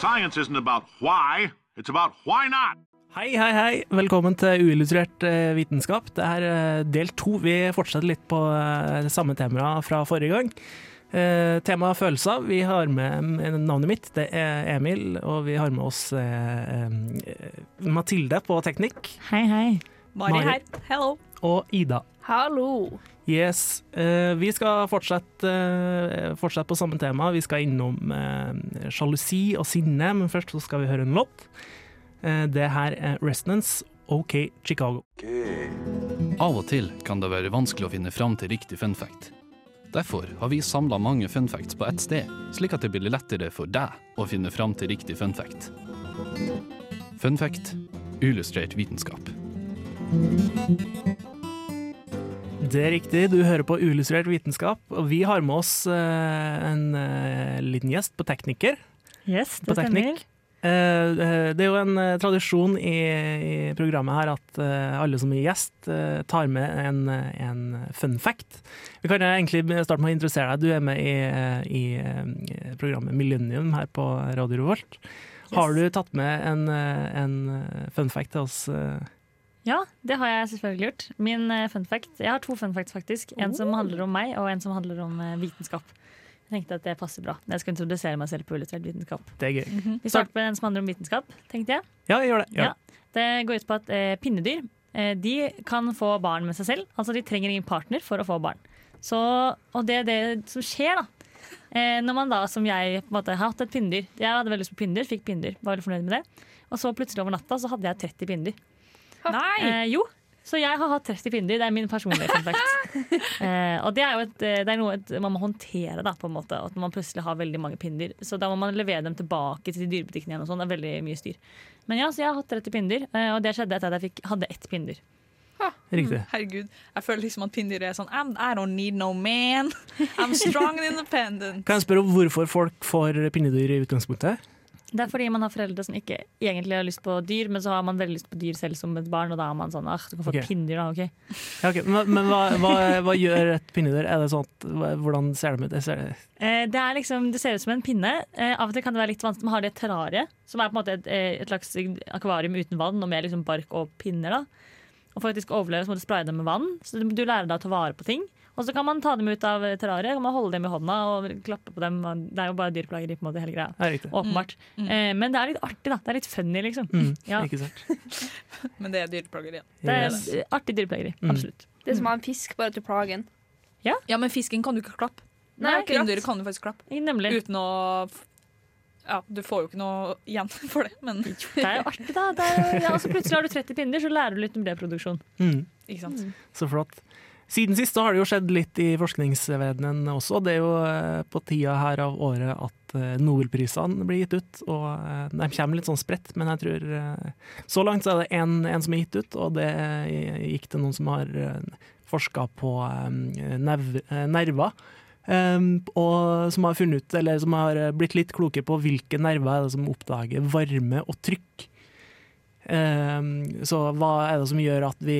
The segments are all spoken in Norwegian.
Science isn't about why, it's about why not. Hei, hei, hei. Velkommen til uillustrert eh, vitenskap. Det er eh, del to. Vi fortsetter litt på eh, det samme temaet fra forrige gang. Eh, Temaet følelser. Vi har med navnet mitt, det er Emil, og vi har med oss eh, Mathilde på teknikk, Hei, hei. Mari. her. Hello. og Ida. Hallo. Yes. eh, vi skal fortsette, eh, fortsette på samme tema. Vi skal innom eh, sjalusi og sinne, men først så skal vi høre en låt. Eh, det her er Resonance, OK Chicago. Av og til kan det være vanskelig å finne fram til riktig fun fact. Derfor har vi samla mange fun facts på ett sted, slik at det blir lettere for deg å finne fram til riktig fun fact. Fun fact illustrert vitenskap. Det er riktig, du hører på Uillustrert vitenskap, og vi har med oss eh, en eh, liten gjest på tekniker. Yes, På teknikk. Eh, det er jo en tradisjon i, programmet her at alle som er gjest, tar med en, en fun fact. Vi kan egentlig starte med å interessere deg. Du er med i, i programmet Millennium her på Radio Revolt. Har du tatt med en, en fun fact til oss? Ja, det har jeg selvfølgelig gjort. Min eh, fun fact, Jeg har to fun facts, faktisk. En som handler om meg, og en som handler om eh, vitenskap. Jeg tenkte at det passer bra. Jeg skal introdusere meg selv på illustrert vitenskap. Det er gøy. Vi starter med den som handler om vitenskap, tenkte jeg. Ja, gjør det. Gjør. Ja. Det går ut på at eh, pinnedyr eh, de kan få barn med seg selv. Altså De trenger ingen partner for å få barn. Så, og det er det som skjer, da. Eh, når man da, som jeg, på en måte, har hatt et pinnedyr. Jeg hadde veldig lyst på pinnedyr, fikk pinnedyr. Var veldig fornøyd med det. Og så plutselig over natta så hadde jeg 30 pinnedyr. Nei! Eh, jo. Så jeg har hatt 30 fiender. Det er min personlige kontakt. eh, og det er jo et, eh, det er noe et, man må håndtere, da, på en måte. At man plutselig har veldig mange pinder. Så da må man levere dem tilbake til dyrebutikken igjen. og sånn. Det er veldig mye styr. Men ja, så jeg har hatt 30 pinder, eh, og det skjedde etter at jeg fikk, hadde ett pinnedyr. Riktig. Herregud, jeg føler liksom at pindyr er sånn I don't need no man. I'm strong and independent. Kan jeg spørre om hvorfor folk får pinnedyr i utgangspunktet? Det er fordi man har foreldre som ikke egentlig har lyst på dyr, men så har man veldig lyst på dyr selv som et barn, og da er man sånn ah, du kan få okay. et pinnedyr, da. ok. Ja, okay. Men, men hva, hva, hva gjør et pinnedyr? Er det sånn at, hvordan ser de ut? Ser, Eh, det, er liksom, det ser ut som en pinne. Eh, av og til kan det være litt vanskelig. Man har det terrariet, som er på en måte et, eh, et slags akvarium uten vann og med liksom bark og pinner. da. Og for at de skal overleve så må du spraye dem med vann, så du, du lærer deg å ta vare på ting. Og så kan man ta dem ut av terrariet, kan man holde dem i hånda og klappe på dem. Det er jo bare dyrplageri, på en måte, hele greia. ja, riktig. Åpenbart. Eh, men det er litt artig, da. Det er litt funny, liksom. Mm, Ja. Ikke sant? Men det er dyreplageri. Det er Yes. artig dyrplageri. Mm. Absolutt. Det er som å ha en fisk, bare til plagen. Ja. Ja, men fisken kan du ikke klappe. Nei. Pindyret kan du faktisk klappe. Nemlig. Uten å Ja, du får jo ikke noe igjen for det, men Det er jo artig, da. Det er, ja, altså plutselig har du 30 pinner, så lærer du litt om reproduksjon. Mm, ikke sant. så flott. Siden sist har det jo skjedd litt i forskningsverdenen også. Det er jo eh, på tida her av året at eh, Nobelprisene blir gitt ut. Og eh, de kommer litt sånn spredt, men jeg tror Så langt så er det én som er gitt ut, og det gikk til noen som har forska på nerver. Og som har funnet ut, eller som har blitt litt kloke på hvilke nerver er det som oppdager varme og trykk. Um, så hva er det som gjør at vi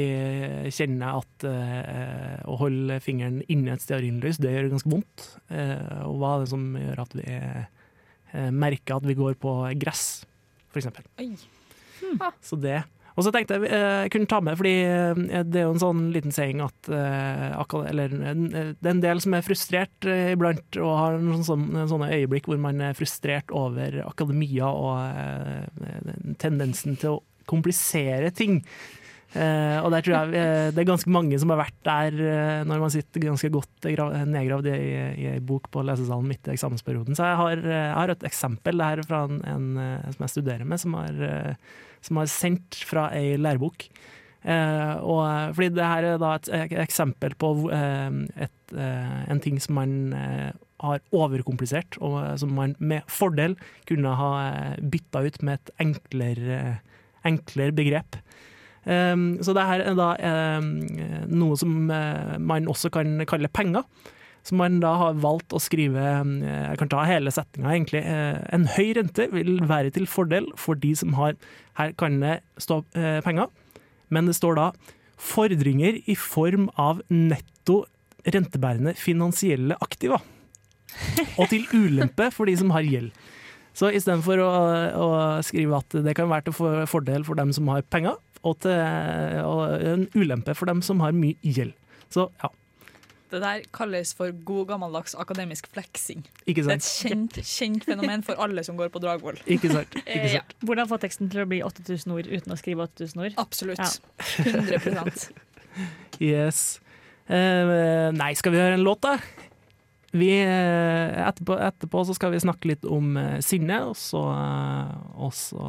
kjenner at eh, å holde fingeren inne et stearinlys, det gjør ganske vondt? Eh, og hva er det som gjør at vi eh, merker at vi går på gress, for eksempel? Så det. Og så tenkte jeg jeg kunne ta med, fordi det er jo en sånn liten saying at eller, Det er en del som er frustrert iblant, og har noen sånne, sånne øyeblikk hvor man er frustrert over akademia og tendensen til å komplisere ting. Uh, og der tror jeg uh, det er ganske mange som har vært der uh, når man sitter ganske godt nedgravd i, i ei bok på lesesalen midt i eksamensperioden. Så jeg har, jeg har et eksempel her fra en, en som jeg studerer med, som har, som har sendt fra ei lærebok. Og, fordi det her er da et eksempel på et, en ting som man har overkomplisert, og som man med fordel kunne ha bytta ut med et enklere, enklere begrep. Um, så det her er da um, noe som uh, man også kan kalle penger. Som man da har valgt å skrive um, Jeg kan ta hele setninga, egentlig. Uh, en høy rente vil være til fordel for de som har Her kan det stå penger, men det står da fordringer i form av netto rentebærende finansielle aktiva. Og til ulempe for de som har gjeld. Så istedenfor å, å skrive at det kan være til fordel for dem som har penger, og, til, og en ulempe for dem som har mye gjeld. Så ja, Det der kalles for god gammeldags akademisk fleksing. ikke Det er et kjent, kjent fenomen for alle som går på Dragvoll. Ikke sant? Ikke sant. ja. Hvordan få teksten til å bli 8000 ord uten å skrive 8000 ord? Absolutt. Ja. 100 Yes. Eh, nei, skal vi høre en låt, da? Vi, eh, etterpå, etterpå så skal vi snakke litt om eh, sinne, og så, eh, og så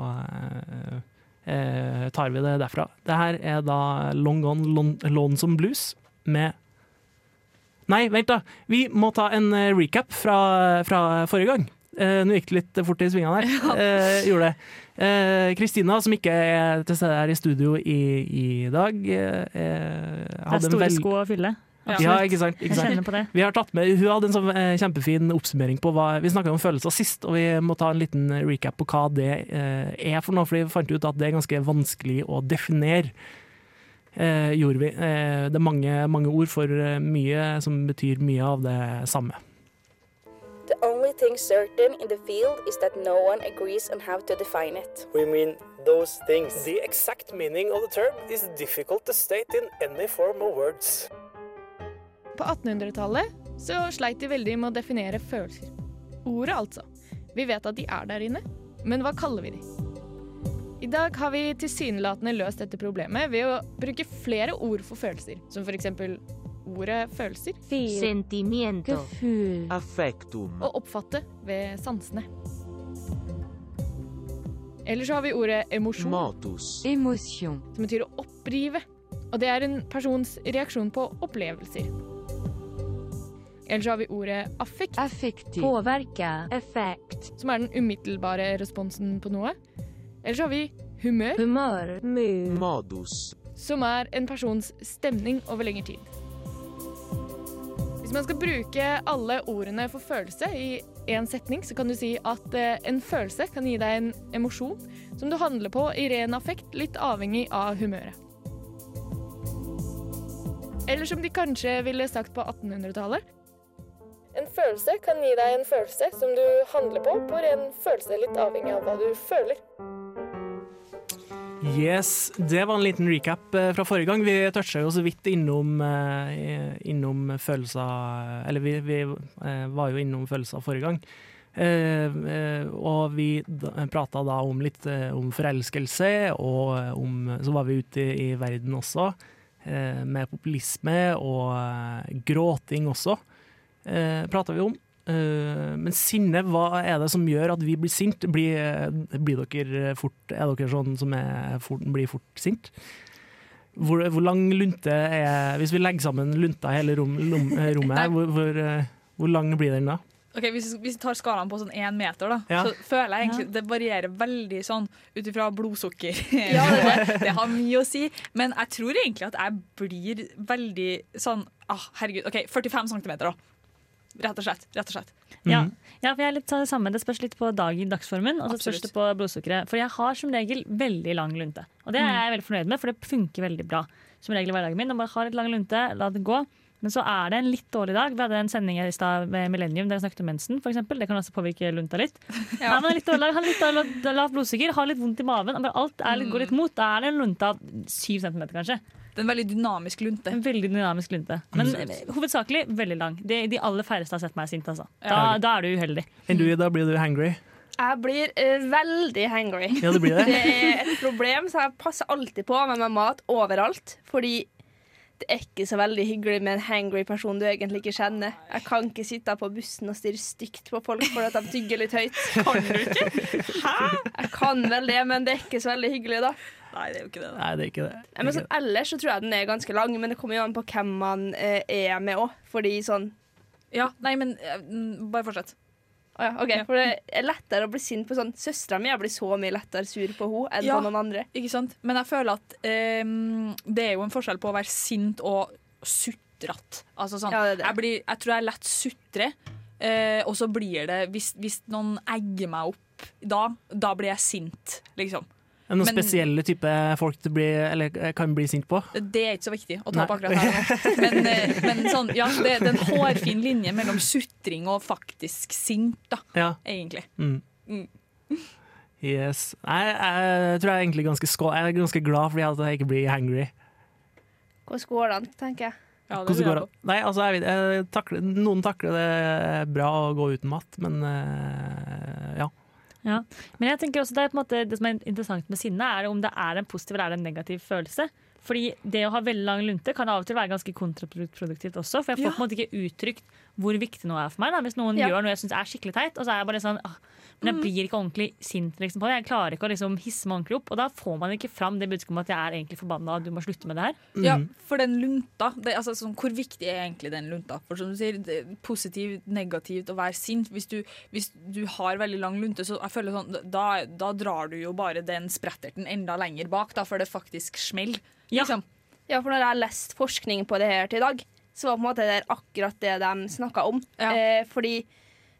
eh, tar vi det derfra. Det her er da Long Gone Lon Lonesome Blues med Nei, vent, da. Vi må ta en recap fra, fra forrige gang. Eh, Nå gikk det litt fort i svingene her. Eh, gjorde det. Kristina, som ikke er til stede her i studio i, i dag eh, Det er en store veld- sko å fylle. Ja, ikke sant. Ikke Jeg sant. kjenner på det. Vi har tatt med, hun hadde en sånn eh, kjempefin oppsummering på hva Vi snakka om følelser sist, og vi må ta en liten recap på hva det eh, er for noe. For vi fant ut at det er ganske vanskelig å definere. Eh, gjorde vi. Eh, det er mange, mange ord for eh, mye som betyr mye av det samme. The only thing certain in the field is that no one agrees on how to define it. We mean those things. The exact meaning of the term is difficult to state in any form of words. På 1800-tallet så sleit de veldig med å definere følelser. Ordet, altså. Vi vet at de er der inne, men hva kaller vi de? I dag har vi tilsynelatende løst dette problemet ved å bruke flere ord for følelser, som for eksempel ordet følelser. Sentimiento. Affectum. Og oppfatte ved sansene. Eller så har vi ordet emosjon, Matus. Emotion. som betyr å opprive. Og det er en persons reaksjon på opplevelser. Eller så har vi ordet affekt, Affektiv. Påvirke. Effekt. som er den umiddelbare responsen på noe. Eller så har vi humør, Humør. Mood. Modus. som er en persons stemning over lengre tid. Hvis man skal bruke alle ordene for følelse i én setning, så kan du si at eh, en følelse kan gi deg en emosjon som du handler på i ren affekt, litt avhengig av humøret. Eller som de kanskje ville sagt på 1800-tallet. Følelse kan gi deg en følelse som du handler på på ren følelse, litt avhengig av hva du føler. Yes, det var en liten recap eh, fra forrige gang. Vi toucha jo så vidt innom, eh, innom følelser Eller vi, vi eh, var jo innom følelser forrige gang. Og vi prata da om litt om forelskelse, og om, så var vi ute i, verden også, med populisme og gråting også. Eh, prata vi om. Eh, men sinne, hva er det som gjør at vi blir sint? Blir, eh, blir dere fort, er dere sånn som er fort, blir fort sint? Hvor, hvor lang lunte er Hvis vi legger sammen lunta i hele rom, lom, eh, rommet her, hvor, hvor, eh, hvor lang blir den da? Ok, hvis, vi tar skalaen på sånn én meter, da, Ja. så føler jeg egentlig det varierer veldig sånn ut ifra blodsukker. det, det har mye å si, men jeg tror egentlig at jeg blir veldig sånn ah, Herregud, OK, 45 cm, da. Rett og slett. Rett og slett. Ja. ja, for jeg er litt det samme. Det spørs litt på dag, dagsformen, og så spørs det på blodsukkeret. For jeg har som regel veldig lang lunte. Og det er jeg veldig fornøyd med, for det funker veldig bra. Som regel i hverdagen min. Jeg bare har litt lang lunte, la det gå. Men så er det en litt dårlig dag. Vi hadde en sending i stad med Millennium der jeg snakket om mensen. For eksempel. det kan også påvirke lunta litt. Ja. men en litt dårlig dag, Har litt lavt blodsukker, har litt vondt i maven. Alt er litt, går litt mot. Da er det en lunte av syv centimeter, kanskje. Det er en veldig dynamisk lunte. En veldig dynamisk lunte. Men Mm. eh, hovedsakelig veldig lang. De, de aller færreste har sett meg sint, altså. Da, Ja. da er du uheldig. Enn du, da blir du hangry? Jeg blir uh, veldig hangry. Ja, det blir det. Det er et problem, så jeg passer alltid på med meg mat overalt. Fordi det er ikke så veldig hyggelig med en hangry person du egentlig ikke kjenner. Jeg kan ikke sitte på bussen og stirre stygt på folk fordi de tygger litt høyt. Kan du ikke? Jeg kan vel det, men det er ikke så veldig hyggelig, da. Nei, det er jo ikke det. Nei, det er ikke det. Men sånn, ellers så tror jeg den er ganske lang, men det kommer jo an på hvem man eh, er med òg. Fordi sånn Ja, nei, men eh, bare fortsett. Å ja, ok, For det er lettere å bli sint på sånn Søstera mi blir så mye lettere sur på henne enn Ja. på noen andre. Ikke sant? Men jeg føler at eh, det er jo en forskjell på å være sint og sutrete. Altså sånn, Ja, det er det. Jeg, blir, jeg tror jeg lett sutrer, eh, og så blir det hvis, hvis noen egger meg opp da, da blir jeg sint, liksom. Det noen Men- spesielle type folk du blir, eller eh, kan bli sint på? Det er ikke så viktig å ta opp akkurat her. Men, eh, men sånn, ja, det, det er en hårfin linje mellom sutring og faktisk sint, da, Ja. egentlig. Mm. Mm. Yes. Nei, jeg tror jeg er egentlig ganske, jeg er ganske glad fordi at jeg ikke blir hangry. Hvordan går det an, tenker jeg. Hvordan går det? Nei, altså, jeg jeg takler, noen takler det bra å gå uten mat, men eh, ja. Ja. Men jeg tenker også det, måte, det som er interessant med sinne, er om det er en positiv eller er en negativ følelse. Fordi det å ha veldig lang lunte kan av og til være ganske kontraproduktivt også. For jeg får Ja. på en måte ikke uttrykt hvor viktig noe er for meg. Da. Hvis noen Ja. gjør noe jeg syns er skikkelig teit, og så er jeg bare sånn ah, Men jeg blir ikke ordentlig sint liksom, på det. Jeg klarer ikke å liksom, hisse meg ordentlig opp. Og da får man ikke fram det budskapet om at jeg er egentlig forbanna og du må slutte med det her. Ja, for den lunta det, altså, sånn, Hvor viktig er egentlig den lunta? For som du sier, det, er Positivt, negativt, å være sint. Hvis du, hvis du har veldig lang lunte, så jeg føler sånn, da, da drar du jo bare den spretterten enda lenger bak, da, før det faktisk smeller. Liksom. Ja, for når jeg har lest forskning på det her til i dag, så var på en måte det akkurat det de snakka om. Eh, fordi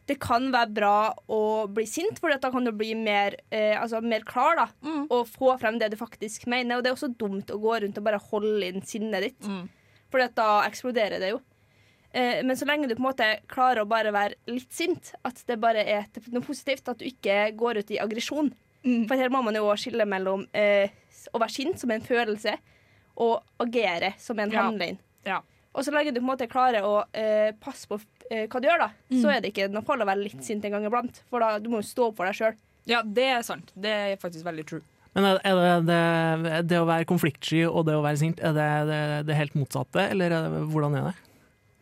det kan være bra å bli sint, for da kan du bli mer, eh, altså, mer klar da, og få frem det du faktisk mener. Og det er også dumt å gå rundt og bare holde inn sinnet ditt, for da eksploderer det jo. Eh, men så lenge du på en måte klarer å bare være litt sint, at det bare er noe positivt, at du ikke går ut i aggresjon. For her må man jo skille mellom eh, å være sint som en følelse, og agere som en Ja. handling. Ja. Og så lenge du på en måte klarer å eh, passe på eh, hva du gjør, da, Mm. så er det ikke noe farlig å være litt sint en gang iblant. For da du må jo stå opp for deg sjøl. Ja, det er sant. Det er faktisk veldig true. Men er er det, det, det å være konfliktsky og det å være sint, er det det, det helt motsatte, eller er det, hvordan er det?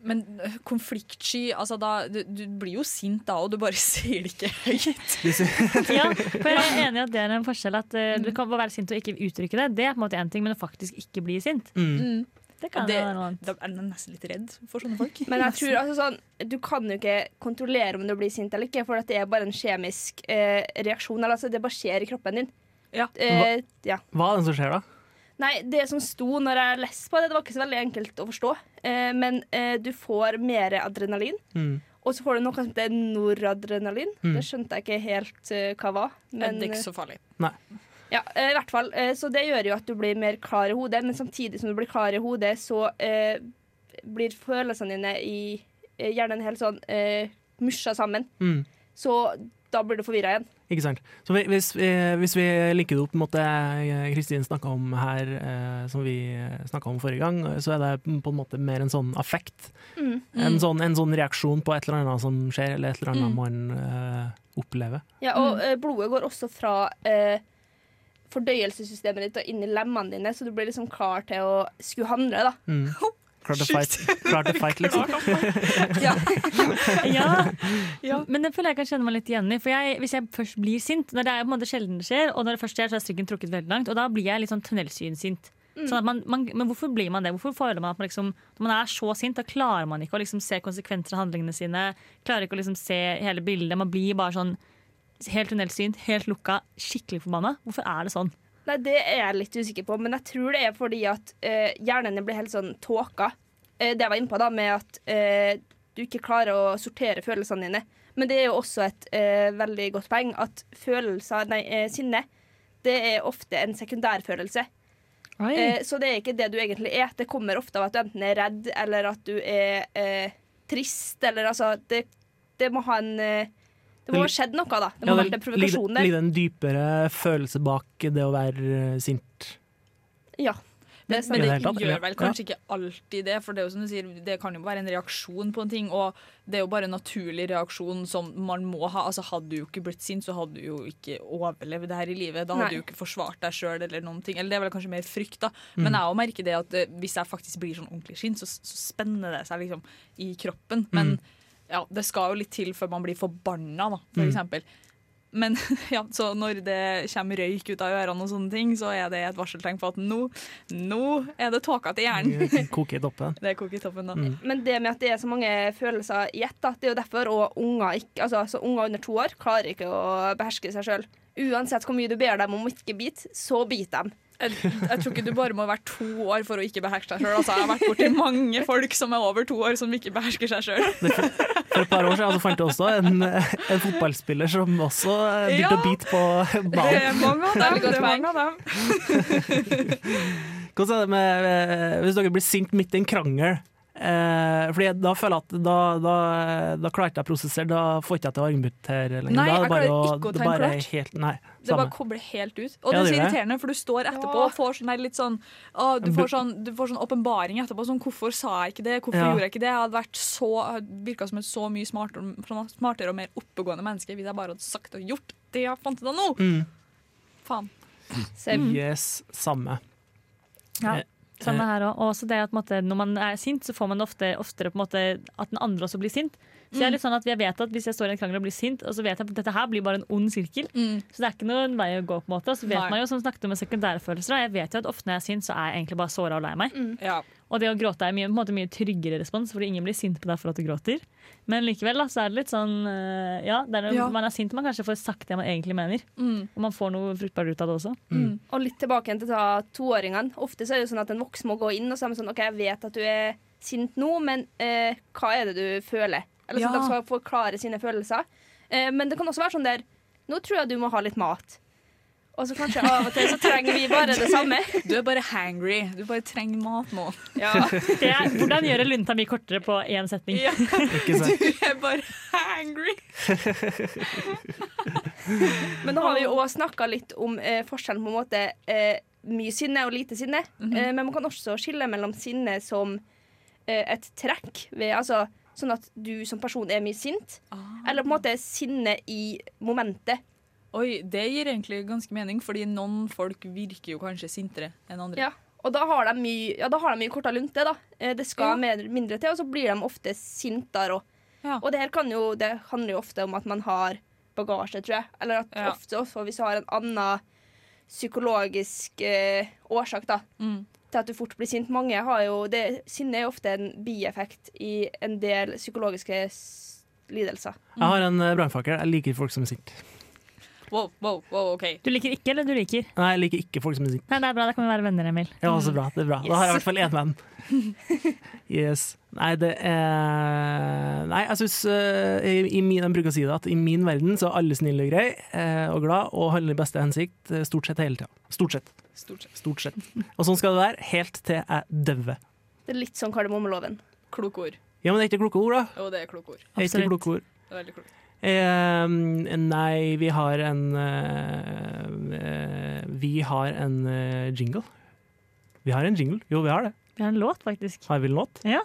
Men øh, konfliktsky altså da, du, du blir jo sint da, og du bare sier det ikke høyt. Ja, for jeg er enig i at det er en forskjell. At uh, Du kan være sint og ikke uttrykke det. Det er på en måte en ting, men å faktisk ikke bli sint. Mm. Det kan det, være noe annet. Da er man nesten litt redd for sånne folk. Men jeg tror altså sånn Du kan jo ikke kontrollere om du blir sint eller ikke, for at det er bare en kjemisk eh, reaksjon. Eller, altså, det bare skjer i kroppen din. Ja. Eh, ja. Hva er det som skjer da? Nei, det som sto når jeg leste på det, det var ikke så veldig enkelt å forstå. Eh, men eh, du får mer adrenalin. Mm. Og så får du noe som heter noradrenalin. Mm. Det skjønte jeg ikke helt eh, hva var. Men, det er ikke så farlig. Nei. Ja, eh, i hvert fall. Eh, så det gjør jo at du blir mer klar i hodet, men samtidig som du blir klar i hodet, så eh, blir følelsene dine i eh, hjernen helt sånn eh, musja sammen. Mm. Så da blir du forvirra igjen. Ikke sant. Så hvis, vi, hvis vi linker det opp mot det Kristin snakka om her, eh, som vi snakka om forrige gang, så er det på en måte mer en sånn affekt. Mm. En, sånn, en sånn reaksjon på et eller annet som skjer, eller et eller annet Mm. man eh, opplever. Ja, og eh, blodet går også fra eh, fordøyelsessystemet ditt og inn i lemmene dine, så du blir liksom klar til å skulle handle, da. Mm. Klar til fight, klar til fight liksom. ja. Men det føler jeg kan kjenne meg litt igjen i. For jeg, Hvis jeg først blir sint, når det er på en måte sjelden det skjer, og når det først skjer, så er strikken trukket veldig langt, og da blir jeg litt sånn tunnelsynsint. Sånn at man, man, men hvorfor blir man det? Hvorfor føler man at man liksom, Når man er så sint, da klarer man ikke å liksom se konsekvenser av handlingene sine. Klarer ikke å liksom se hele bildet. Man blir bare sånn helt tunnelsyn, helt lukka, skikkelig forbanna. Hvorfor er det sånn? Nei, Det er jeg litt usikker på, men jeg tror det er fordi at eh, hjernen blir helt sånn tåka. Eh, det jeg var inne på da, med at eh, du ikke klarer å sortere følelsene dine. Men det er jo også et eh, veldig godt poeng at følelser, nei, eh, sinne, det er ofte en sekundærfølelse. Eh, så det er ikke det du egentlig er. Det kommer ofte av at du enten er redd, eller at du er eh, trist, eller altså Det, det må ha en eh, Det må ha skjedd noe, da. Det må ha vært en provokasjon ligger, der. ligger det en dypere følelse bak det å være eh, sint? Ja. Men, Det men I det det gjør vel kanskje ikke alltid det, for det er jo som du sier, det kan jo være en reaksjon på en ting, og det er jo bare en naturlig reaksjon som man må ha. Altså Hadde du jo ikke blitt sint, så hadde du jo ikke overlevd det her i livet. Da hadde Nei. du jo ikke forsvart deg sjøl eller noen ting. Eller det er vel kanskje mer frykt, da. Mm. Men jeg òg merker det at eh, hvis jeg faktisk blir sånn ordentlig sint, så, så spenner det seg liksom i kroppen. Men Mm. Ja, det skal jo litt til før man blir forbanna, da, for Mm. eksempel. Men ja, så når det kommer røyk ut av ørene, og sånne ting, så er det et varseltegn på at nå, nå er det tåka til hjernen. Koke i toppen. Det er koke i toppen, da. Mm. Men det med at det er så mange følelser i ett, det er jo derfor og unger, ikke, altså, så unger under to år klarer ikke å beherske seg sjøl. Uansett hvor mye du ber dem om å ikke bite, så biter de. Jeg, jeg tror ikke du bare må være to år for å ikke beherske deg sjøl. Altså, jeg har vært borti mange folk som er over to år som ikke behersker seg sjøl. For et par år siden så fant jeg også en, en fotballspiller som også begynte Ja. å bite på Det er mange av dem. Det er mange av dem. Hvordan er det med Hvis dere blir sint midt i en krangel eh, Fordi da føler jeg at da, da, da klarer jeg å prosessere, da får ikke jeg til å argumentere lenger. Nei, jeg klarer å- ikke å det time bare er klart. helt, Nei, Det bare kobler helt ut. Og Ja, det er så irriterende, for du står etterpå og får sånn her litt sånn å, du, får sånn, du får sånn åpenbaring etterpå. Sånn, hvorfor sa jeg ikke det? Hvorfor Ja. gjorde jeg ikke det? Jeg hadde vært så virka som et så mye smartere, smartere og mer oppegående menneske hvis jeg bare hadde sagt og gjort det jeg fant ut av nå. Mm. Faen. Yes, samme. Ja. Samme eh, her også. Og det at på måte, når man er sint, så får man ofte, oftere på en måte, at den andre også blir sint. Så jeg er litt sånn at jeg vet at Hvis jeg står i en krangel og blir sint, og så vet jeg at dette her blir bare en ond sirkel, så det er ikke noen vei å gå. på en måte Og så vet Nei. man jo, som snakket om med sekundære følelser, jeg vet jo at ofte når jeg er sint, så er jeg egentlig bare såra og lei meg. Ja. Og det å gråte er mye, på en måte, mye tryggere respons, fordi ingen blir sint på deg for at du gråter. Men likevel da, så er det litt sånn øh, Ja, det er Ja. man er sint man kanskje får sagt det man egentlig mener. Og man får noe fruktbart ut av det også. Og litt tilbake igjen til ta toåringene. Ofte så er det jo sånn at en voksen må gå inn og si sånn OK, jeg vet at du er sint nå, men eh, hva er det du føler? Eller sånn Ja. at de skal forklare sine følelser. Eh, men det kan også være sånn der Nå tror jeg du må ha litt mat. Og så kanskje av og til så trenger vi bare det samme. Du er bare hangry. Du bare trenger mat nå. Ja. Det er, hvordan gjøre lunta mye kortere på én setning? Ikke sant? Du er bare hangry. Men nå har vi jo òg snakka litt om eh, forskjellen på en måte eh, mye sinne og lite sinne. eh, men man kan også skille mellom sinne som eh, et trekk, ved, altså sånn at du som person er mye sint, eller på en måte sinne i momentet. Oi, det gir egentlig ganske mening, fordi noen folk virker jo kanskje sintere enn andre. Ja. Og da har de mye, ja, da har de mye kortere lunte. da. Eh, det skal Ja. mer, mindre til, og så blir de ofte sintere. Og, og det her kan jo, det handler jo ofte om at man har bagasje, tror jeg. Eller at Ja. ofte også hvis du har en annen psykologisk eh, årsak da, til at du fort blir sint. Mange har jo, det, Sinne er ofte en bieffekt i en del psykologiske lidelser. lidelser. Jeg har en eh, brannfakkel. Jeg liker folk som er sinte. Wow, wow, wow, ok. Du liker ikke, eller du liker? Nei, jeg liker ikke folk som musikk. Nei, det er bra, da kan vi være venner, Emil. Ja, så bra. Det er bra. Da har jeg i hvert fall én venn. Yes. Nei, det er Nei, jeg syns i, i min, Jeg bruker å si det at i min verden så er alle snille og greie eh, og glad og handler i beste hensikt eh, stort sett hele tida. Stort sett. Stort sett. Stort sett. Og sånn skal det være helt til jeg dauer. Det er litt sånn kardemommeloven. Kloke ord. Ja, men det er ikke kloke ord, da. Jo, det er kloke ord. Det er ikke kloke ord. Det er veldig klokt. Eh, nei, vi har en eh, eh, Vi har en eh, jingle. Vi har en jingle. Jo, vi har det. Vi har en låt, faktisk. Har vi en låt? Ja.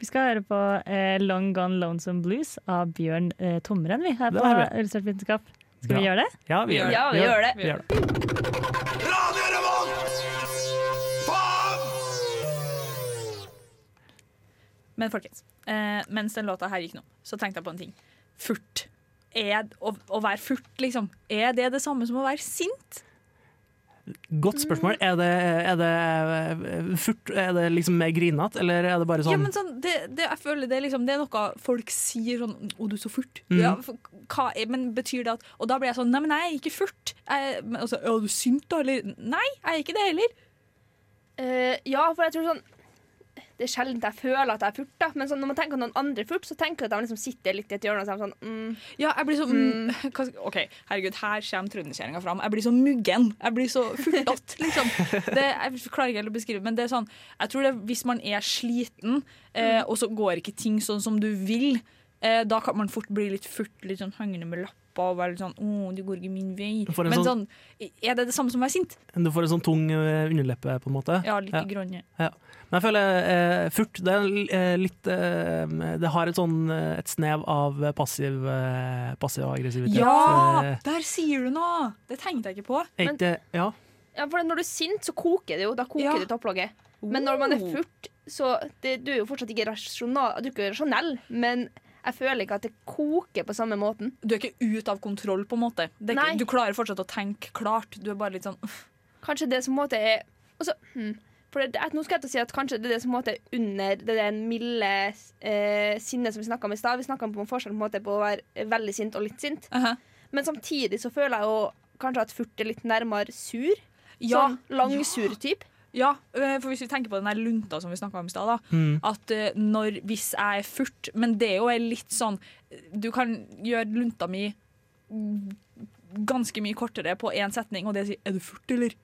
Vi skal høre på eh, Long Gone Lonesome Blues av Bjørn eh, Tomren vi, her Det på. Illustrert vitenskap. Skal Bra. vi gjøre det? Ja, vi gjør det. Ja, vi gjør det. Vi gjør det. Men folkens, eh, mens den låta her gikk nå, så tenkte jeg på en ting. Furt. Er, å, å være furt, liksom, er det det samme som å være sint? Godt spørsmål. Er det, er det eh, furt? Er det liksom mer grinete, eller er det bare Ja, sånn men sånn, det, det, jeg føler det, er liksom, det er noe folk sier sånn 'Å, du er så furt'. Mm. Ja, for, hva, er- men betyr det at Og da blir jeg sånn Nei, men jeg er ikke furt. Jeg, men, altså, er du sint, da? Eller Nei, jeg er ikke det heller. Uh, ja, for jeg tror sånn Det er sjelden jeg føler at jeg er furt, men sånn, når man tenker at noen andre furter, furt, så tenker jeg at de liksom sitter litt i et hjørne og sier sånn mm, Ja, jeg blir så mm, OK, herregud, her kommer trønderkjerringa fram. Jeg blir så muggen. Jeg blir så furtete, liksom. Det, jeg klarer ikke helt å beskrive, men det er sånn Jeg tror det hvis man er sliten, eh, og så går ikke ting sånn som du vil, eh, da kan man fort bli litt furt, litt sånn hengende med lappa og være litt sånn 'Å, du går ikke min vei'. Men sånn- sånn, er det det samme som å være sint? Du får en sånn tung eh, underleppe, på en måte? Ja, litt grønne. Ja. Men jeg føler eh, furt det er eh, litt eh, Det har et sånn eh, et snev av passiv, eh, passiv aggressivitet. Ja! Der sier du noe! Det tenkte jeg ikke på. Men, Men, Ja. Ja, for når du er sint, så koker det jo. Da koker Ja. det topplogget. Men når man er furt, så det, Du er jo fortsatt ikke rasjonal, du er ikke rasjonell, men Jeg føler ikke at det koker på samme måten. Du er ikke ute av kontroll, på en måte. Det ikke, du klarer fortsatt å tenke klart. Du er bare litt sånn. Kanskje det som måte er også, hmm. For det, nå skal jeg til å si at kanskje det er det som måte er under det der milde eh, sinnet som vi snakka om i stad. Vi snakka om forskjell på, en måte på å være veldig sint og litt sint. Men samtidig så føler jeg jo kanskje at furt er litt nærmere sur. Ja. Sånn langsur type. Ja, øh, for hvis vi tenker på den der lunta som vi snakka om i stad. Mm. At øh, når, hvis jeg er furt Men det er jo litt sånn Du kan gjøre lunta mi ganske mye kortere på én setning, og det sier 'er du furt', eller?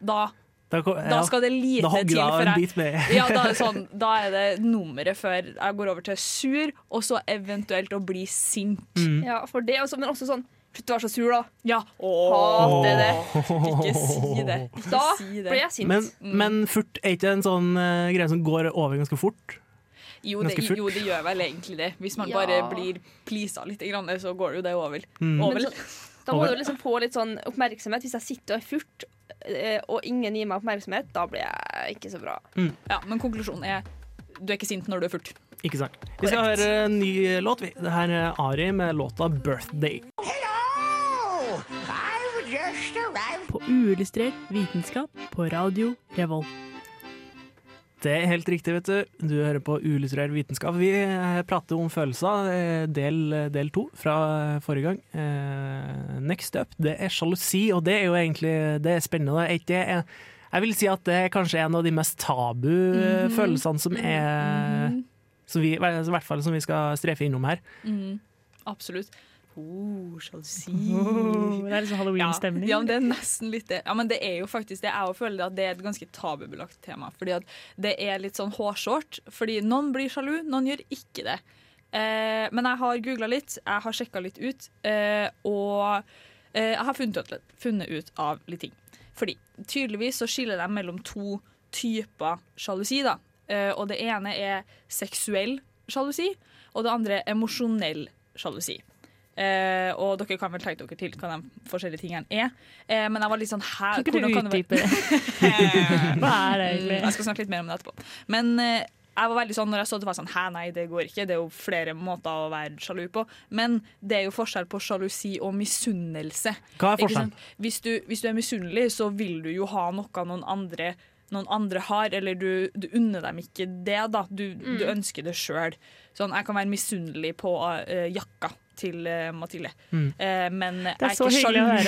Da Da, Da ja. skal det lite til før jeg ja, da, er det sånn, da er det nummeret før jeg går over til sur, og så eventuelt å bli sint. Ja, for det også, men også sånn Slutt å være så sur, da. Ja. Hater det. Ikke si det. Ikke Da si det. blir jeg sint. Men, men furt er ikke en sånn uh, greie som går over ganske fort? Jo det, jo, det gjør vel egentlig det. Hvis man Ja. bare blir pleasa litt, så går det jo det over. Mm. over. Så, da må du liksom få litt sånn oppmerksomhet. Hvis jeg sitter og er furt, eh, og ingen gir meg oppmerksomhet, da blir jeg ikke så bra. Ja, men konklusjonen er du er ikke sint når du er furt. Ikke sant. Vi skal høre en ny låt. vi. Det her er Ari med låta 'Birthday'. På uillustrert vitenskap på radio Revolt. Det er helt riktig, vet du. Du hører på Uillustrert vitenskap. Vi eh, prater om følelser, eh, del, del to fra forrige gang. Eh, Next up, det er sjalusi, og det er jo egentlig det er spennende. Det er ikke det- jeg vil si at det er kanskje en av de mest tabu mm. Mhm. følelsene som er som vi, I hvert fall som vi skal strefe innom her. Mm, absolutt. Oh, sjalusi. Oh, det er liksom Halloween-stemning. Ja, ja, men det er nesten litt det. Ja, men det er jo faktisk det. Jeg føler at det er et ganske tabubelagt tema. Fordi at det er litt sånn hårsårt. Fordi noen blir sjalu, noen gjør ikke det. Eh, men jeg har googla litt, jeg har sjekka litt ut, eh, og eh, jeg har funnet ut, funnet ut av litt ting. Fordi tydeligvis så skiller de mellom to typer sjalusi. da. Eh, og det ene er seksuell sjalusi, og det andre emosjonell sjalusi. Eh, og dere kan vel tenke dere til hva de forskjellige tingene er. Eh, men jeg var litt sånn her, Kan ikke du utdype det Hva er det egentlig? Jeg skal snakke litt mer om det etterpå. Men eh, jeg var veldig sånn når jeg så det, var sånn hæ, nei, det går ikke. Det er jo flere måter å være sjalu på. Men det er jo forskjell på sjalusi og misunnelse. Hva er forskjellen? Hvis du, hvis du er misunnelig, så vil du jo ha noe noen andre noen andre har, eller du, du unner dem ikke det. da Du, du Mm. ønsker det sjøl. Sånn, jeg kan være misunnelig på uh, jakka til eh, Mathilde, Mm. Eh, men Det jeg er så ikke hyggelig å sjalu. høre.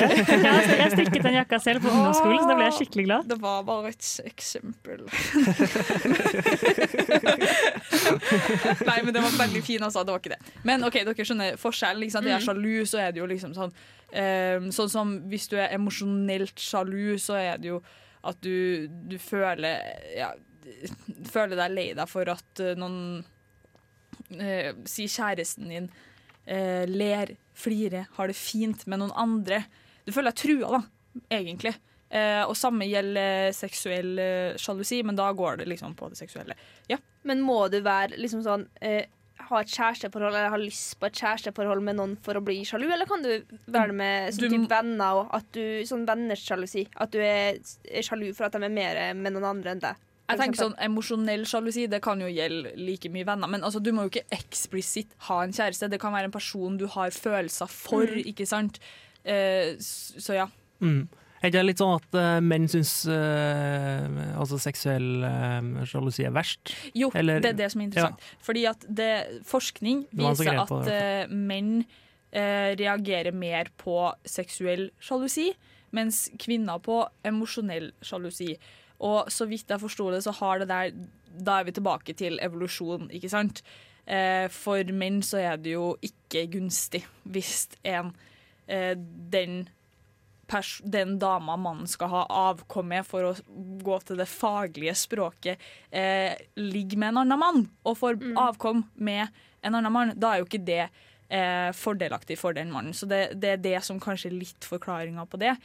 Jeg strikket den jakka selv på ungdomsskolen, så da ble jeg skikkelig glad. Det var bare et eksempel. Nei, men det var veldig fin, altså. Det var ikke det. Men ok, dere skjønner forskjellen. Liksom. Jeg er Mm. sjalu, så er det jo liksom sånn eh, Sånn som hvis du er emosjonelt sjalu, så er det jo at du, du føler ja, Føler deg lei deg for at eh, noen uh, Si kjæresten din eh, ler, flirer, har det fint med noen andre. Du føler deg trua, da, egentlig. Eh, og samme gjelder seksuell eh, sjalusi, men da går det liksom på det seksuelle. Ja. Men må du være liksom sånn eh, ha et kjæresteforhold eller ha lyst på et kjæresteforhold med noen for å bli sjalu, eller kan du være med sånn Du- venner og at du, sånn venners sjalusi? At du er sjalu for at de er mer med noen andre enn deg? Jeg tenker sånn Emosjonell sjalusi det kan jo gjelde like mye venner. Men altså, du må jo ikke eksplisitt ha en kjæreste. Det kan være en person du har følelser for. Mm. ikke sant? Eh, så ja. Mm. Er det litt sånn at uh, menn syns uh, altså seksuell uh, sjalusi er verst? Jo, Eller- det er det som er interessant. Fordi at det, forskning viser at det, menn reagerer mer på seksuell sjalusi, mens kvinner på emosjonell sjalusi. Og så vidt jeg forsto det, så har det der Da er vi tilbake til evolusjon, ikke sant? Eh, for menn så er det jo ikke gunstig hvis en eh, den den dama mannen skal ha avkom med for å gå til det faglige språket, eh, ligger med en annen mann og får avkom med en annen mann, da er jo ikke det eh, fordelaktig for den mannen. Så det, det er det som kanskje er litt forklaringa på det.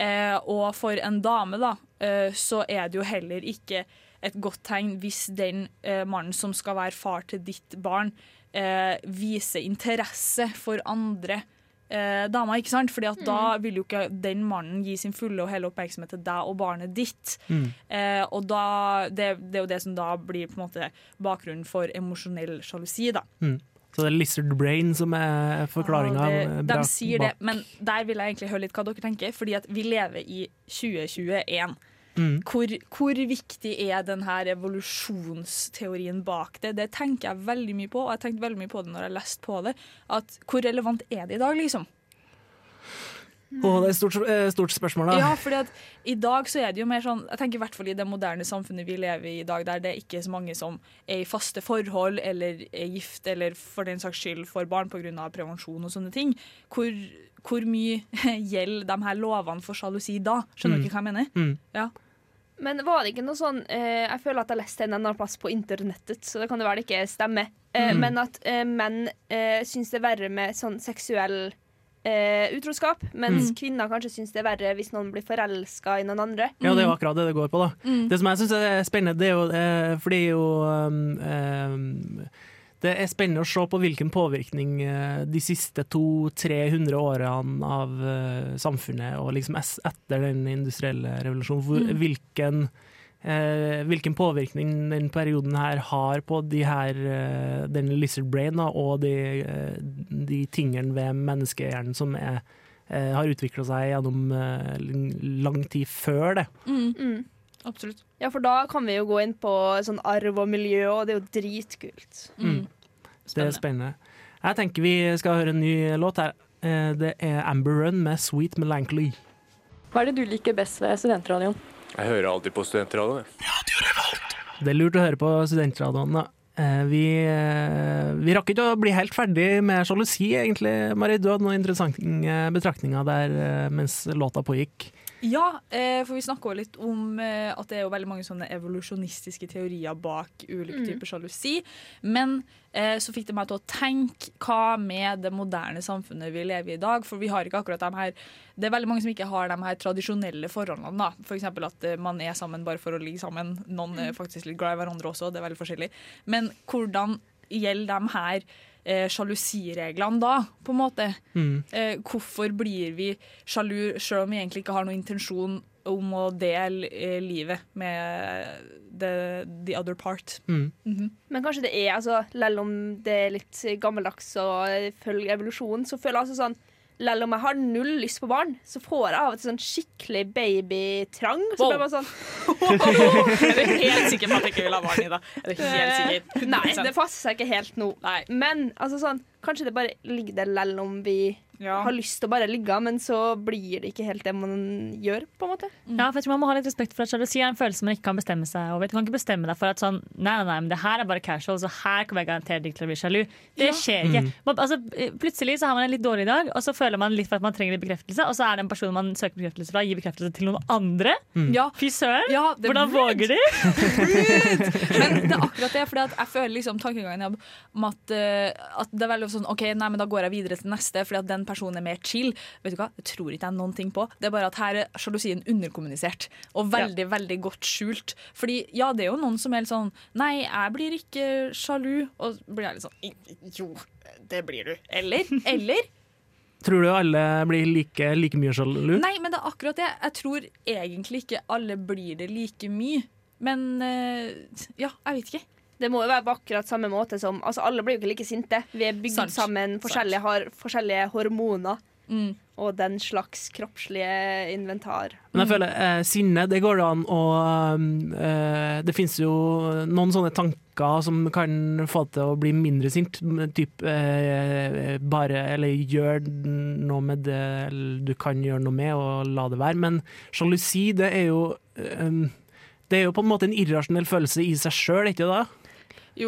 Eh, og for en dame, da, så er det jo heller ikke et godt tegn hvis den eh, mannen som skal være far til ditt barn, eh, viser interesse for andre eh, damer, ikke sant? Fordi at da vil jo ikke den mannen gi sin fulle og hele oppmerksomhet til deg og barnet ditt. Mm. Eh, og da, det, det er jo det som da blir på en måte bakgrunnen for emosjonell sjalusi. da. Mm. Så det er lizard brain som er forklaringa. Ja, de sier det, men der vil jeg egentlig høre litt hva dere tenker. Fordi at vi lever i 2021. Mm. Hvor, hvor viktig er denne evolusjonsteorien bak det? Det tenker jeg veldig mye på, og jeg tenkte veldig mye på det når jeg leste på det. At hvor relevant er det i dag, liksom? Å, det er et stort, eh, stort spørsmål, da. Ja, fordi at i dag så er det jo mer sånn Jeg tenker i hvert fall i det moderne samfunnet vi lever i i dag, der det er ikke så mange som er i faste forhold eller er gift eller for den saks skyld får barn pga. prevensjon og sånne ting. Hvor, hvor mye gjelder de her lovene for sjalusi da? Skjønner Mm. ikke hva jeg mener? Mm. Ja. Men var det ikke noe sånn eh, Jeg føler at jeg leste en annen plass på internettet, så det kan det være det ikke stemmer. Eh, Mm. Men at eh, menn eh, syns det er verre med sånn seksuell eh, utroskap, mens Mm. kvinner kanskje syns det er verre hvis noen blir forelska i noen andre. Ja, det er jo akkurat det det går på. da Mm. Det som jeg syns er spennende, det er jo eh, fordi jo um, um, Det er spennende å se på hvilken påvirkning eh, de siste 200-300 årene av eh, samfunnet, og liksom etter den industrielle revolusjonen, hvor, Mm. hvilken hvilken påvirkning den perioden her har på de her, eh, den lizard brain da, og de, eh, de tingene ved menneskehjernen som er, eh, har utvikla seg gjennom eh, lang tid før det. Mm. Absolutt. Ja, for da kan vi jo gå inn på sånn arv og miljø, og det er jo dritkult. Mm. Det er spennende. Jeg tenker vi skal høre en ny låt her. Eh, Det er Amber Run med 'Sweet Melancholy'. Hva er det du liker best ved studentradioen? Jeg hører alltid på studentradioen. Det er lurt å høre på studentradioen. da. Eh, Vi, eh, vi rakk ikke å bli helt ferdig med sjalusi, egentlig. Marie, du hadde noen interessante betraktninger der eh, mens låta pågikk. Ja, eh, for vi snakka litt om eh, at det er jo veldig mange sånne evolusjonistiske teorier bak ulike Mm. typer sjalusi. Men eh, så fikk det meg til å tenke hva med det moderne samfunnet vi lever i i dag? For vi har ikke akkurat de her Det er veldig mange som ikke har de her tradisjonelle forholdene. da. F.eks. at man er sammen bare for å ligge sammen. Noen er faktisk litt glad i hverandre også, det er veldig forskjellig. Men hvordan gjelder de her eh, sjalusireglene da, på en måte? Mm. Eh, hvorfor blir vi sjalu selv om vi egentlig ikke har noen intensjon om å dele eh, livet med the, the other part? Mm. Mhm. Men kanskje det er, altså, selv om det er litt gammeldags og følger evolusjonen, så føler jeg altså sånn Selv om jeg har null lyst på barn, så får jeg av og til sånn skikkelig babytrang. Så Wow. blir jeg bare sånn er du helt sikker på at jeg ikke vil ha barn i det? Er du helt sikker? Nei, det passer seg ikke helt nå. Men altså sånn, kanskje det bare ligger der selv om vi har lyst til å bare ligge, men så blir det ikke helt det man gjør, på en måte. Ja, for jeg tror Man må ha litt respekt for at sjalusi er en følelse man ikke kan bestemme seg over. Du kan ikke bestemme deg for at sånn, nei, nei, nei, men det her er bare casual, så her kommer jeg garantert ikke til å bli sjalu. Det Ja. skjer ikke. Mm. Man, altså, plutselig så har man en litt dårlig dag, og så føler man litt for at man trenger litt bekreftelse, og så er det en person man søker bekreftelse fra, gir bekreftelse til noen andre. Mm. Ja. Fy søren! Ja, Hvordan rude. våger de? Men det er akkurat det, at jeg føler liksom tankegangen om at, eh, at det er veldig sånn OK, nei, men da går jeg videre til neste, fordi at den personen er mer chill. Vet du hva, Det tror ikke jeg noen ting på. Det er bare at her er sjalusien underkommunisert, og veldig, veldig godt skjult. Fordi ja, det er jo noen som er litt sånn Nei, jeg blir ikke sjalu. Og så blir jeg litt sånn Jo, det blir du. Eller? Eller? Tror du alle blir like, like mye sjalu? Nei, men det er akkurat det. Jeg tror egentlig ikke alle blir det like mye. Men eh, ja, jeg vet ikke. Det må jo være på akkurat samme måte som Altså, alle blir jo ikke like sinte. Vi er bygd Sant. sammen, forskjellige har forskjellige hormoner. Mm. Og den slags kroppslige inventar. Men jeg føler eh, sinne, det går an å eh, Det finnes jo noen sånne tanker som kan få deg til å bli mindre sint. Typ eh, bare Eller gjør noe med det du kan gjøre noe med, og la det være. Men sjalusi, det er jo eh, Det er jo på en måte en irrasjonell følelse i seg sjøl, ikke det?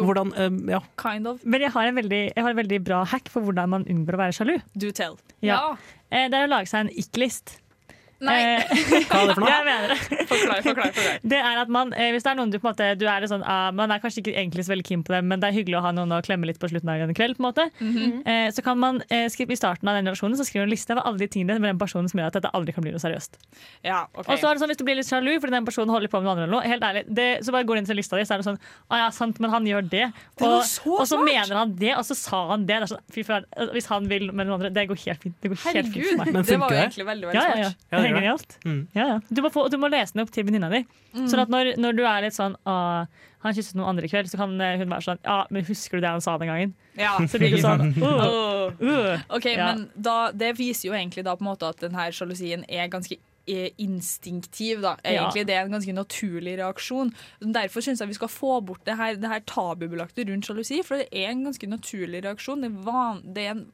Hvordan, um, ja. Kind of. Men jeg har, en veldig, jeg har en veldig bra hack for hvordan man unngår å være sjalu. Do tell. Ja. ja. Det er å lage seg en ikke-list. Nei. Hva er det for noe? Jeg mener det. Forklar, forklar. forklar. Det er at man, eh, Hvis det er noen du på en måte Du er sånn, ah, man er kanskje ikke egentlig så veldig keen på det, men det er hyggelig å ha noen å klemme litt på slutten av en kveld. på en måte Mhm. eh, Så kan man eh, skrive I starten av den relasjonen Så skriver du en liste over alle de tingene med den personen som gjør at dette aldri kan bli noe seriøst. Ja, ok. Og så er det sånn Hvis du blir litt sjalu fordi den personen holder på med noe annet, eller noe, helt ærlig, det, så bare går du inn til lista di, så er det sånn Å ja, sant, men han gjør det. Det Og, så og så smart! mener han det, og så sa han det. det er sånn, fy for, hvis han vil med noen andre, det går helt fint. Det går helt fint for meg. Herregud, det var jo egentlig veldig, veldig ja, ja, ja. Smart. Det er genialt. Mm. Ja, ja. Du, må få, du må lese den opp til venninna di. Mm. Sånn at når, når du er litt sånn «Åh, Han kysset noen andre i kveld, så kan eh, hun være sånn Ja, men husker du det han sa den gangen? Ja. Så blir det sånn uh, øh». Ok, Ja. men da, Det viser jo egentlig da på en måte at denne sjalusien er ganske eh, instinktiv. da. Ja. Det er en ganske naturlig reaksjon. Derfor syns jeg vi skal få bort det her, det her tabubelagte rundt sjalusi. For det er en ganske naturlig reaksjon. Det er, van, det er en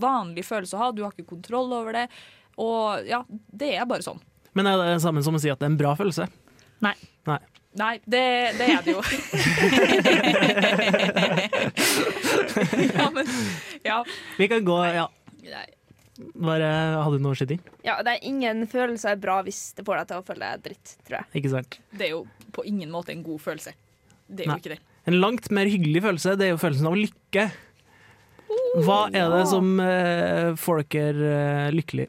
vanlig følelse å ha. Du har ikke kontroll over det. Og ja, det er bare sånn. Men er det det samme som å si at det er en bra følelse? Nei. Nei. Nei, det, det er det jo. ja, men Ja. Vi kan gå Ja. Bare hadde du noe å skyte inn? Ja, det er ingen følelse er bra hvis det får deg til å føle deg dritt, tror jeg. Ikke sant? Det er jo på ingen måte en god følelse. Det er Nei. jo ikke det. En langt mer hyggelig følelse, det er jo følelsen av lykke. Hva er det som uh, får dere uh, lykkelig?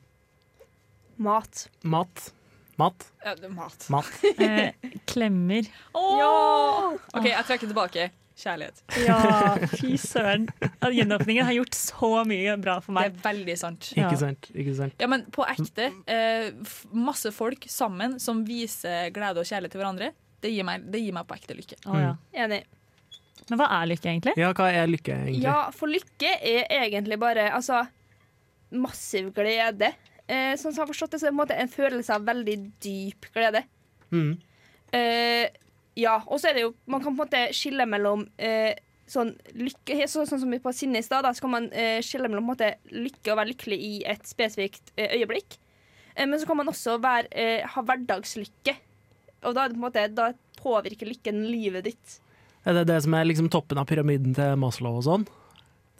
Mat. Mat? Mat? Ja, det er mat. Mat. Eh, klemmer. Åh! OK, jeg trekker tilbake. Kjærlighet. Ja, fy søren. Gjenåpningen har gjort så mye bra for meg. Det er veldig sant. Ikke sant? Ikke sant? Ja, men på ekte. Eh, masse folk sammen som viser glede og kjærlighet til hverandre. Det gir meg, det gir meg på ekte lykke. Oh, ja. Enig. Men hva er lykke, egentlig? Ja, hva er lykke, egentlig? Ja, for lykke er egentlig bare altså, massiv glede. Eh, sånn som jeg har forstått det, så er det på en måte en følelse av veldig dyp glede. Mm. Eh, ja, og så er det jo Man kan på en måte skille mellom eh, sånn lykke så, Sånn som på sinne i stad, så kan man eh, skille mellom måte, lykke og være lykkelig i et spesifikt eh, øyeblikk. Eh, men så kan man også være, ha hverdagslykke. Og da, måte, da påvirker lykken livet ditt. Er det det som er liksom toppen av pyramiden til Maslow og sånn?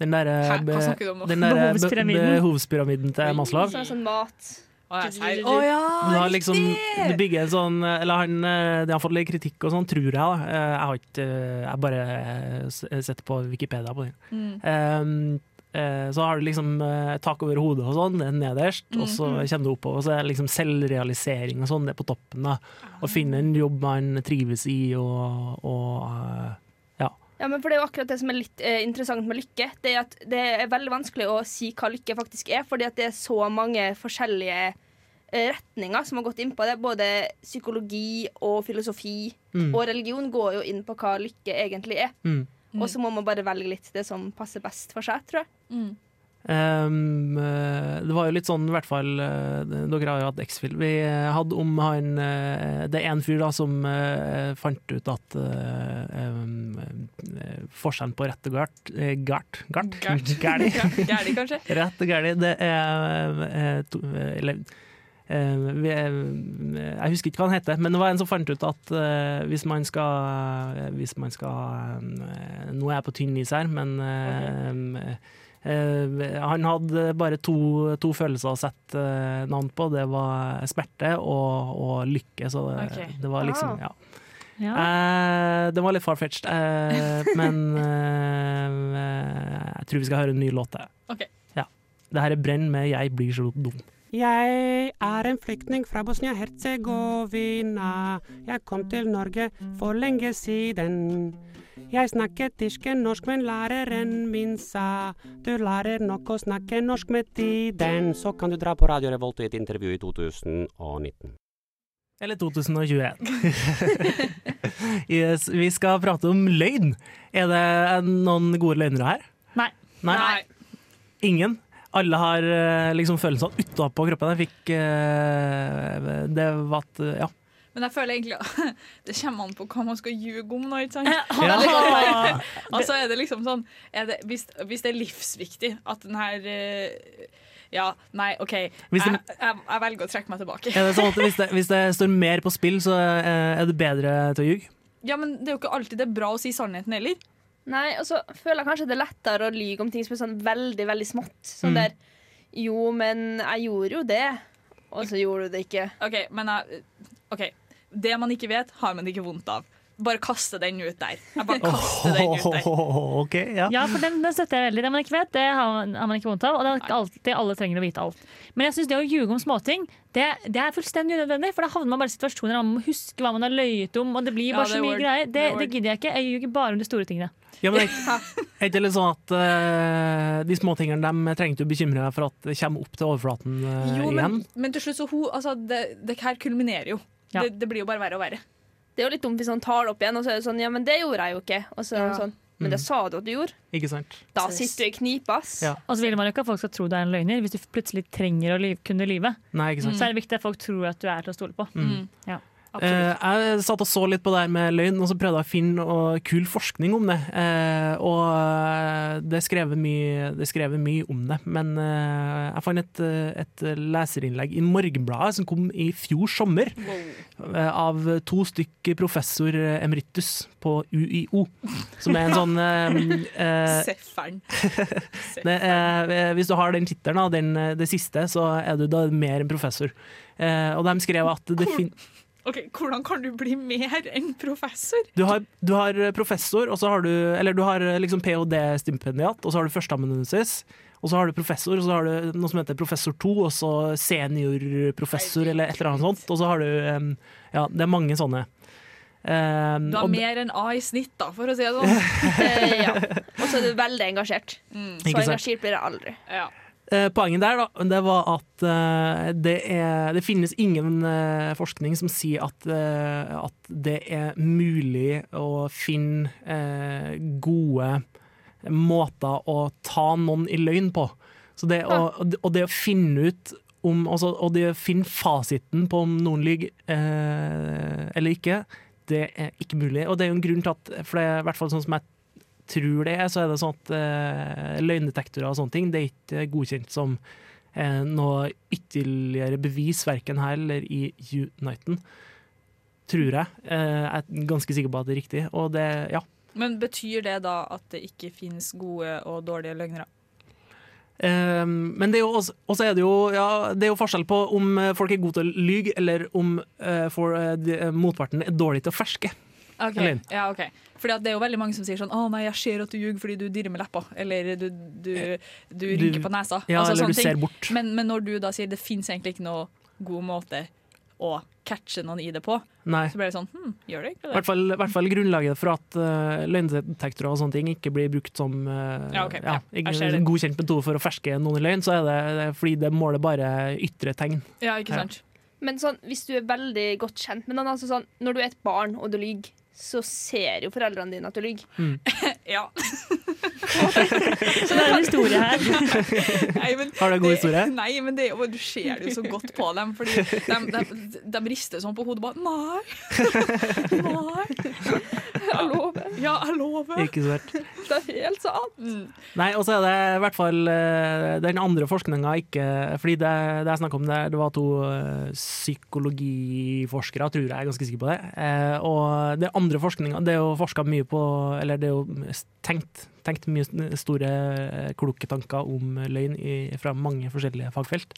Den derre Hæ? Hva du om? Den derre Behovspyramiden. behovspyramiden til Maslow. Sånn, sånn mat. Å, oh, ja, Du har liksom, riktig! du bygger en sånn Eller han, eh, de har fått litt kritikk og sånn, tror jeg. da Eh, Jeg har ikke eh, Jeg bare eh, setter på Wikipedia på den. Mm. Um, eh, så har du liksom eh, tak over hodet og sånn, det er nederst, og så Mm. kommer du oppover. Og så er det liksom selvrealisering og sånn, det er på toppen. da Å finne en jobb man trives i, og, og eh, ja. Men for Det er jo akkurat det som er litt eh, interessant med lykke. Det er at det er veldig vanskelig å si hva lykke faktisk er, fordi at det er så mange forskjellige eh, retninger som har gått inn på det. Både psykologi og filosofi Mm. og religion går jo inn på hva lykke egentlig er. Mm. Og så må man bare velge litt det som passer best for seg, tror jeg. Mm. Um, det var jo litt sånn, i hvert fall eh, Dere har jo hatt X-Fill. Vi eh, hadde om han Det er en fyr da som fant ut at um, forskjellen på rett og Gart? Gart? gart. Gært. Gæli. Kanskje? Rett og gæli. Det er to, Eller vi, eh, jeg husker ikke hva han heter, men det var en som fant ut at uh, hvis man skal Hvis man skal uh, Nå er jeg på tynn is her, men uh, eh, han hadde bare to, to følelser å sette eh, navn på. Det var smerte og, og lykke. Så det, okay. det var liksom Ah. Ja. Ja. Eh, det var litt far-fetched, eh, men eh, jeg tror vi skal høre en ny låt. jeg. Ok. Ja. Det her er Brenn med 'Jeg blir så dum'. Jeg er en flyktning fra Bosnia-Hercegovina. Jeg kom til Norge for lenge siden. Jeg snakket ikke norsk, men læreren min sa du lærer nok å snakke norsk med tiden. Så kan du dra på Radio Revolt i et intervju i 2019. Eller 2021. yes, vi skal prate om løgn. Er det noen gode løgnere her? Nei. Nei. Ingen? Alle har eh, liksom følelsen utapå kroppen. Jeg fikk eh, Det var at Ja. Men jeg føler egentlig det kommer an på hva man skal ljuge om nå, ikke sant? Ja. Eller, altså er det liksom sånn er det, hvis, hvis det er livsviktig at den her eh, Ja, nei, OK. Jeg, jeg, det- jeg, velger å trekke meg tilbake. Er det sånn at hvis det, hvis det står mer på spill, så er du bedre til å ljuge? Ja, men det er jo ikke alltid det er bra å si sannheten heller. Nei, og så føler jeg kanskje det er lettere å lyge om ting som er sånn veldig, veldig smått. Sånn Mm. der Jo, men jeg gjorde jo det. Og så gjorde du det ikke. OK, men jeg, ok, Det man ikke vet, har man ikke vondt av. bare kaste den ut der. Jeg bare kaster den ut der. OK, ja. Ja, for den, den støtter jeg veldig. Det man ikke vet, det har man, har man ikke vondt av. Og det er alltid alle trenger å vite alt. Men jeg synes det å ljuge om småting, det, det er fullstendig unødvendig. For da havner man bare i situasjoner der man må huske hva man har løyet om, og det blir bare ja, så mye word. greier. Det Det, er det gidder jeg ikke. Jeg ljuger bare om de store tingene. Ja, men er er ikke litt sånn at uh, de småtingene de trenger ikke å bekymre deg for at det kommer opp til overflaten uh, Jo, igjen? men, men til slutt så hun, altså, det, det her kulminerer jo. Ja. Det, det blir jo bare verre og verre. Det er jo litt dumt hvis han tar det opp igjen, og så er det sånn Ja, men det gjorde jeg jo ikke. Og så er Ja. sånn Men det Mm. sa du at du gjorde. Ikke sant? Da sitter du i knipa. Ja. Og så vil man jo ikke at folk skal tro du er en løgner, hvis du plutselig trenger å kunne lyve. Nei, ikke sant. Så er det viktig at folk tror at du er til å stole på. Mm. Ja. Eh, jeg satt og så litt på det her med løgn, og så prøvde jeg å finne kul forskning om det. Eh, og eh, det er skrevet mye, mye om det. Men jeg fant et, et leserinnlegg i Morgenbladet som kom i fjor sommer. Av to stykker professor emeritus på UiO. Som er en sånn Seffern. Sefferen. hvis du har den tittelen, det siste, så er du da mer en professor. Og de skrev at det fin Ok, Hvordan kan du bli mer enn professor? du har, du har professor, og så har du Eller du har liksom ph.d.-stipendiat, og så har du førsteamanuensis. Og så har du professor, og så har du noe som heter professor 2, og så seniorprofessor, eller et eller annet sånt. Og så har du Ja, det er mange sånne. Um, Du har og mer enn A i snitt, da, for å si det sånn. Eh, ja. Og så er du veldig engasjert. Mm. Så engasjert blir jeg aldri. Ja. Eh, Poenget der da, det var at eh, det, er, det finnes ingen eh, forskning som sier at, at det er mulig å finne eh, gode måter å ta noen i løgn på. Så det å, og det- å finne ut om, altså, og det å finne fasiten på om noen lyver eh, eller ikke, det er ikke mulig. Og det er jo en grunn til at, for det er i hvert fall sånn som jeg tror det er, så er det sånn at eh, løgndetektorer og sånne ting, det er ikke godkjent som eh, noe ytterligere bevis, verken her eller i Uniten. Tror jeg. Eh, jeg er ganske sikker på at det er riktig. Og det, ja. Men betyr det da at det ikke finnes gode og dårlige løgnere? Um, men det er jo også, også er det jo, ja, det er jo forskjell på om eh, folk er gode til å lyge, eller om uh, for, uh, de, motparten er dårlig til å ferske. Ok, Eller? ja, ok. Fordi at det er jo veldig mange som sier sånn 'Å nei, jeg ser at du ljuger fordi du dirrer med leppa', eller du, du, du rynker på nesa. Ja, Altså, eller sånne du ser ting. bort. Men, men når du da sier det fins egentlig ikke noe god måte å catche noen i det på, Nei. så blir det sånn hm, gjør det ikke det? hvert fall, i hvert fall grunnlaget for at uh, løgndetektorer og sånne ting ikke blir brukt som uh, Ja, okay. ja, ikke, ser godkjent metode for å ferske noen i løgn, så er det, det er fordi det måler bare ytre tegn. Ja, ikke sant? Men sånn, hvis du er veldig godt kjent med noen, altså sånn, når du er et barn og du lyver, så ser jo foreldrene dine at du lyver. ja. Så det er en historie her. Nei, men Har du en god det- historie? Nei, men det, du ser det jo så godt på dem. Fordi de, de, de rister sånn på hodet bare Nei! Nei! Jeg lover. Ja, jeg lover. Ikke svært. Det er helt sant. Nei, og så er det i hvert fall eh, den andre forskninga ikke Fordi det, det jeg snakka om, det, det var to eh, psykologiforskere, tror jeg, jeg er ganske sikker på det. Eh, og det andre forskninga, det er jo forska mye på Eller det er jo tenkt, tenkt mye store, kloke tanker om løgn i, fra mange forskjellige fagfelt.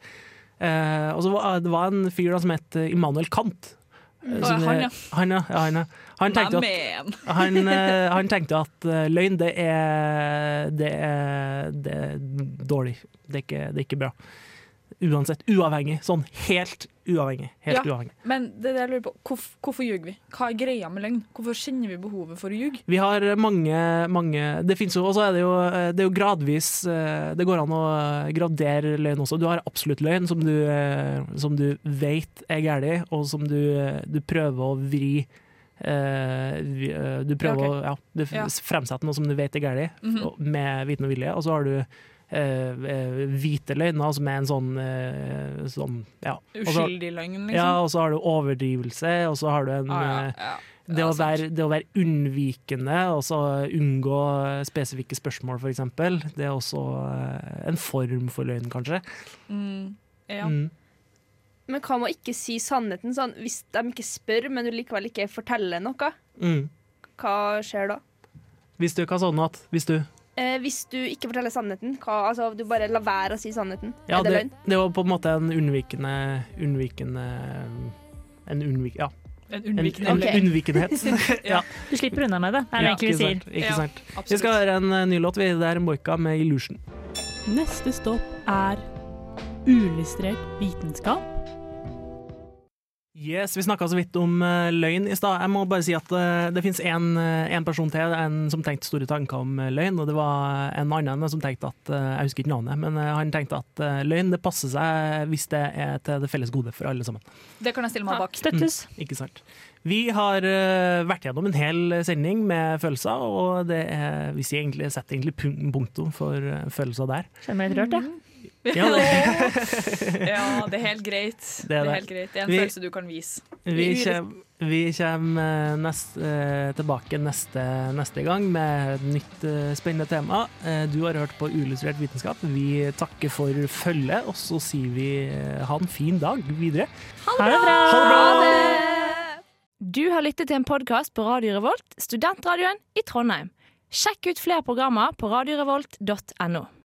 Eh, og så var det var en fyr da som het Immanuel Kant. Eh, som han, ja. Han, ja. han, ja. Han tenkte at han, eh, han tenkte at eh, løgn, det er, det er Det er dårlig. Det er ikke, det er ikke bra. Uansett. Uavhengig. Sånn helt uavhengig. Helt Ja, uavhengig. Men det er det jeg lurer på, hvorfor, hvorfor ljuger vi? Hva er greia med løgn? Hvorfor kjenner vi behovet for å ljuge? Vi har mange, mange Det fins jo, og så er det jo, eh, det er jo gradvis eh, Det går an å gradere løgn også. Du har absolutt løgn, som du, eh, som du vet er gærlig, og som du, eh, du prøver å vri eh, eh, Du prøver okay. å ja, Ja. fremsette noe som du vet er gærlig, mm -hmm. med viten og vilje, og så har du eh, eh, hvite løgner, som er en sånn, eh, sånn ja. Uskyldig løgn, liksom? Ja, og så har du overdrivelse, og så har du en Ah, ja, eh, ja. det, å være, det å være unnvikende, og så unngå spesifikke spørsmål, f.eks. Det er også eh, en form for løgn, kanskje. Mm, ja. Mm. Men hva med å ikke si sannheten? Sånn, hvis de ikke spør, men du likevel ikke forteller noe, Mm. hva skjer da? Hvis du hva sa du nå Hvis du Eh, hvis du ikke forteller sannheten, hva, altså du bare lar være å si sannheten, Ja, er det, det, løgn? det var på en måte en unnvikende Unnvikende En unnvik... Ja. En En, unnvikende. en Ok. unnvikenhet. ja. Du slipper unna med det, er det Ja, egentlig vi ikke sier. sant, Ikke sant. Vi skal høre en eh, ny låt. Det er Moika med 'Illusion'. Neste stopp er uillustrert vitenskap. Yes, Vi snakka så vidt om uh, løgn i stad. Jeg må bare si at uh, det finnes en person til en som tenkte store tanker om uh, løgn, og det var en annen som tenkte at eh, Jeg husker ikke navnet, men eh, han tenkte at eh, løgn det passer seg hvis det er til det felles gode for alle sammen. Det kan jeg stille meg bak. Støttes. Mm, ikke sant. Vi har eh, vært gjennom en hel sending med følelser, og det er, vi egentlig, setter egentlig punk- punktum for eh, følelser der. Kjenner meg litt rørt, jeg. Ja, det- ja, det er helt greit. Det er er, det. helt greit. Det er en Vi- følelse du kan vise. Vi kommer, vi kommer nest, eh, tilbake neste, neste gang med et nytt eh, spennende tema. Eh, Du har hørt på Uillustrert vitenskap. Vi takker for følget, og så sier vi eh, ha en fin dag videre. Ha det bra! Ha det bra! Du har lyttet til en podkast på Radio Revolt, studentradioen i Trondheim. Sjekk ut flere programmer på radiorevolt.no.